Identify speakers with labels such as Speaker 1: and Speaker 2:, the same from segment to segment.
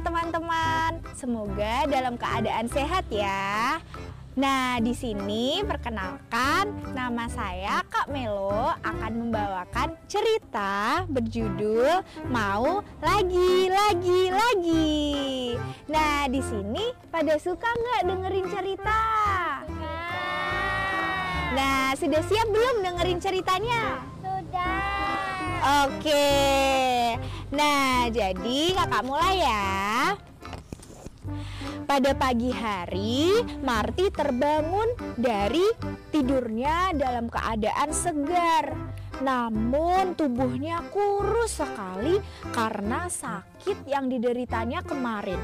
Speaker 1: teman-teman. Semoga dalam keadaan sehat ya. Nah, di sini perkenalkan nama saya Kak Melo akan membawakan cerita berjudul Mau Lagi Lagi Lagi. Nah, di sini pada suka nggak dengerin cerita? Nah, sudah siap belum dengerin ceritanya? Oke. Nah, jadi kakak mulai ya. Pada pagi hari, Marty terbangun dari tidurnya dalam keadaan segar. Namun tubuhnya kurus sekali karena sakit yang dideritanya kemarin.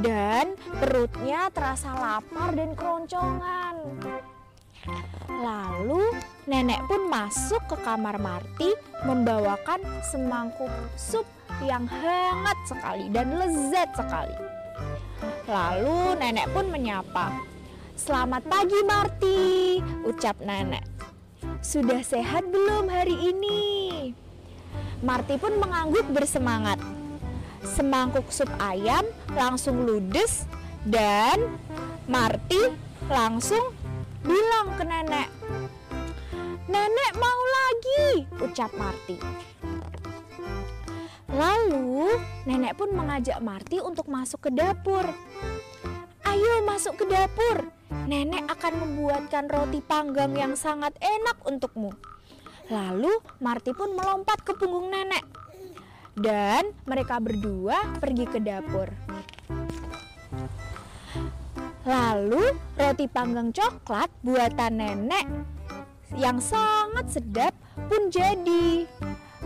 Speaker 1: Dan perutnya terasa lapar dan keroncongan. Nenek pun masuk ke kamar Marty membawakan semangkuk sup yang hangat sekali dan lezat sekali. Lalu nenek pun menyapa. Selamat pagi Marty, ucap nenek. Sudah sehat belum hari ini? Marty pun mengangguk bersemangat. Semangkuk sup ayam langsung ludes dan Marty langsung bilang ke nenek. Nenek mau lagi, ucap Marty. Lalu nenek pun mengajak Marty untuk masuk ke dapur. Ayo masuk ke dapur. Nenek akan membuatkan roti panggang yang sangat enak untukmu. Lalu Marty pun melompat ke punggung nenek. Dan mereka berdua pergi ke dapur. Lalu roti panggang coklat buatan nenek yang sangat sedap pun jadi.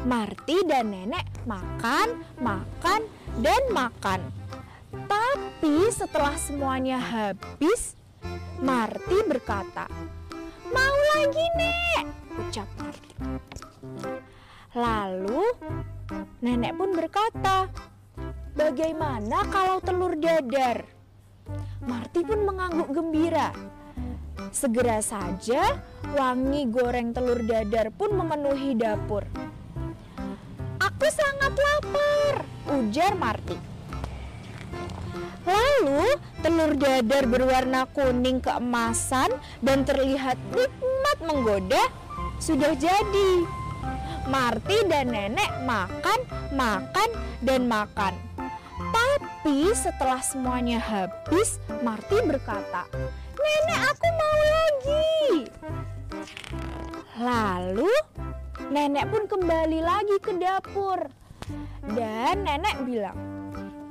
Speaker 1: Marty dan nenek makan, makan, dan makan. Tapi setelah semuanya habis, Marty berkata, "Mau lagi, Nek," ucap Marty. Lalu nenek pun berkata, "Bagaimana kalau telur dadar?" Marty pun mengangguk gembira. Segera saja wangi goreng telur dadar pun memenuhi dapur. Aku sangat lapar, ujar Marty. Lalu telur dadar berwarna kuning keemasan dan terlihat nikmat menggoda sudah jadi. Marty dan nenek makan, makan, dan makan. Tapi setelah semuanya habis, Marty berkata, "Nenek, aku Lalu nenek pun kembali lagi ke dapur. Dan nenek bilang,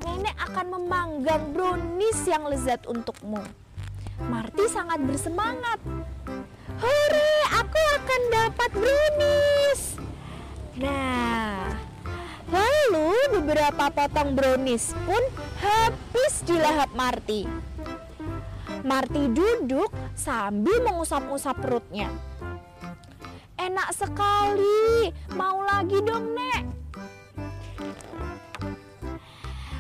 Speaker 1: "Nenek akan memanggang brownies yang lezat untukmu." Marty sangat bersemangat. "Hore, aku akan dapat brownies!" Nah, lalu beberapa potong brownies pun habis di lahap Marty. Marty duduk sambil mengusap-usap perutnya. Enak sekali, mau lagi dong, Nek.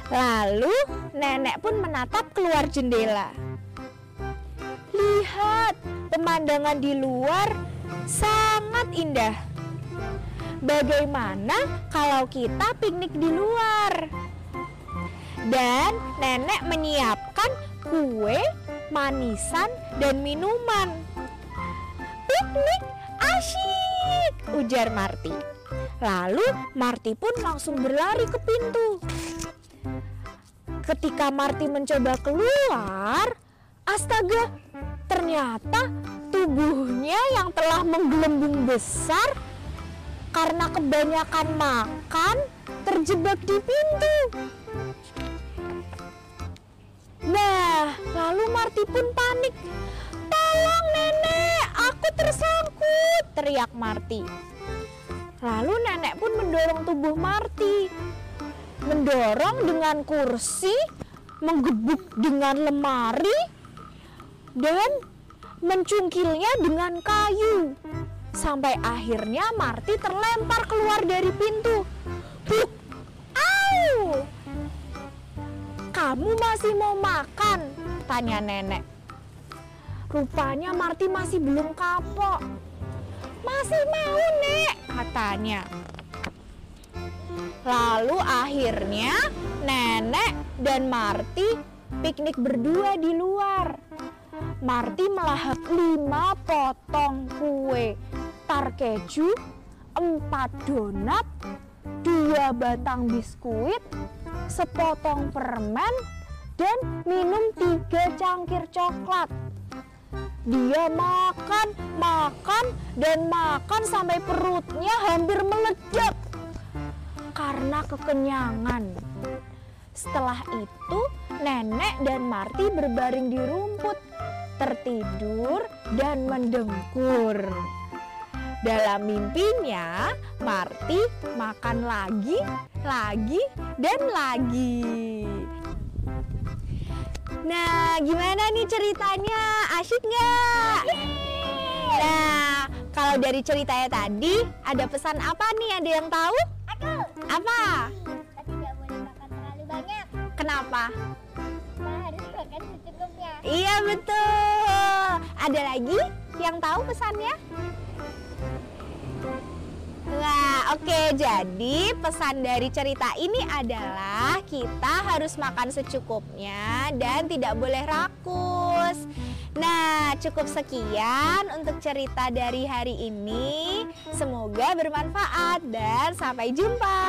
Speaker 1: Lalu nenek pun menatap keluar jendela. Lihat, pemandangan di luar sangat indah. Bagaimana kalau kita piknik di luar? Dan nenek menyiapkan kue, manisan, dan minuman. Piknik asyik, ujar Marty. Lalu Marty pun langsung berlari ke pintu. Ketika Marty mencoba keluar, astaga, ternyata tubuhnya yang telah menggelembung besar karena kebanyakan makan terjebak di pintu. Nah, lalu Marty pun panik. Tolong tersangkut, teriak Marty. Lalu nenek pun mendorong tubuh Marty. Mendorong dengan kursi, menggebuk dengan lemari, dan mencungkilnya dengan kayu. Sampai akhirnya Marty terlempar keluar dari pintu. Buk! Au! Kamu masih mau makan? Tanya nenek. Rupanya Marty masih belum kapok. Masih mau, Nek, katanya. Lalu akhirnya nenek dan Marty piknik berdua di luar. Marty melahap lima potong kue tar keju, empat donat, dua batang biskuit, sepotong permen, dan minum tiga cangkir coklat. Dia makan, makan, dan makan sampai perutnya hampir meledak karena kekenyangan. Setelah itu, nenek dan Marty berbaring di rumput, tertidur dan mendengkur. Dalam mimpinya, Marty makan lagi, lagi, dan lagi. Gimana nih ceritanya? Asyik nggak? Nah, kalau dari ceritanya tadi, ada pesan apa nih? Ada yang tahu?
Speaker 2: Aku.
Speaker 1: Apa?
Speaker 2: Tidak boleh makan terlalu banyak.
Speaker 1: Kenapa?
Speaker 2: Kita harus makan secukupnya.
Speaker 1: Iya betul. Ada lagi yang tahu pesannya? Wah, oke. Jadi pesan dari cerita ini adalah kita harus makan secukupnya dan tidak boleh rakus. Nah, cukup sekian untuk cerita dari hari ini. Semoga bermanfaat dan sampai jumpa.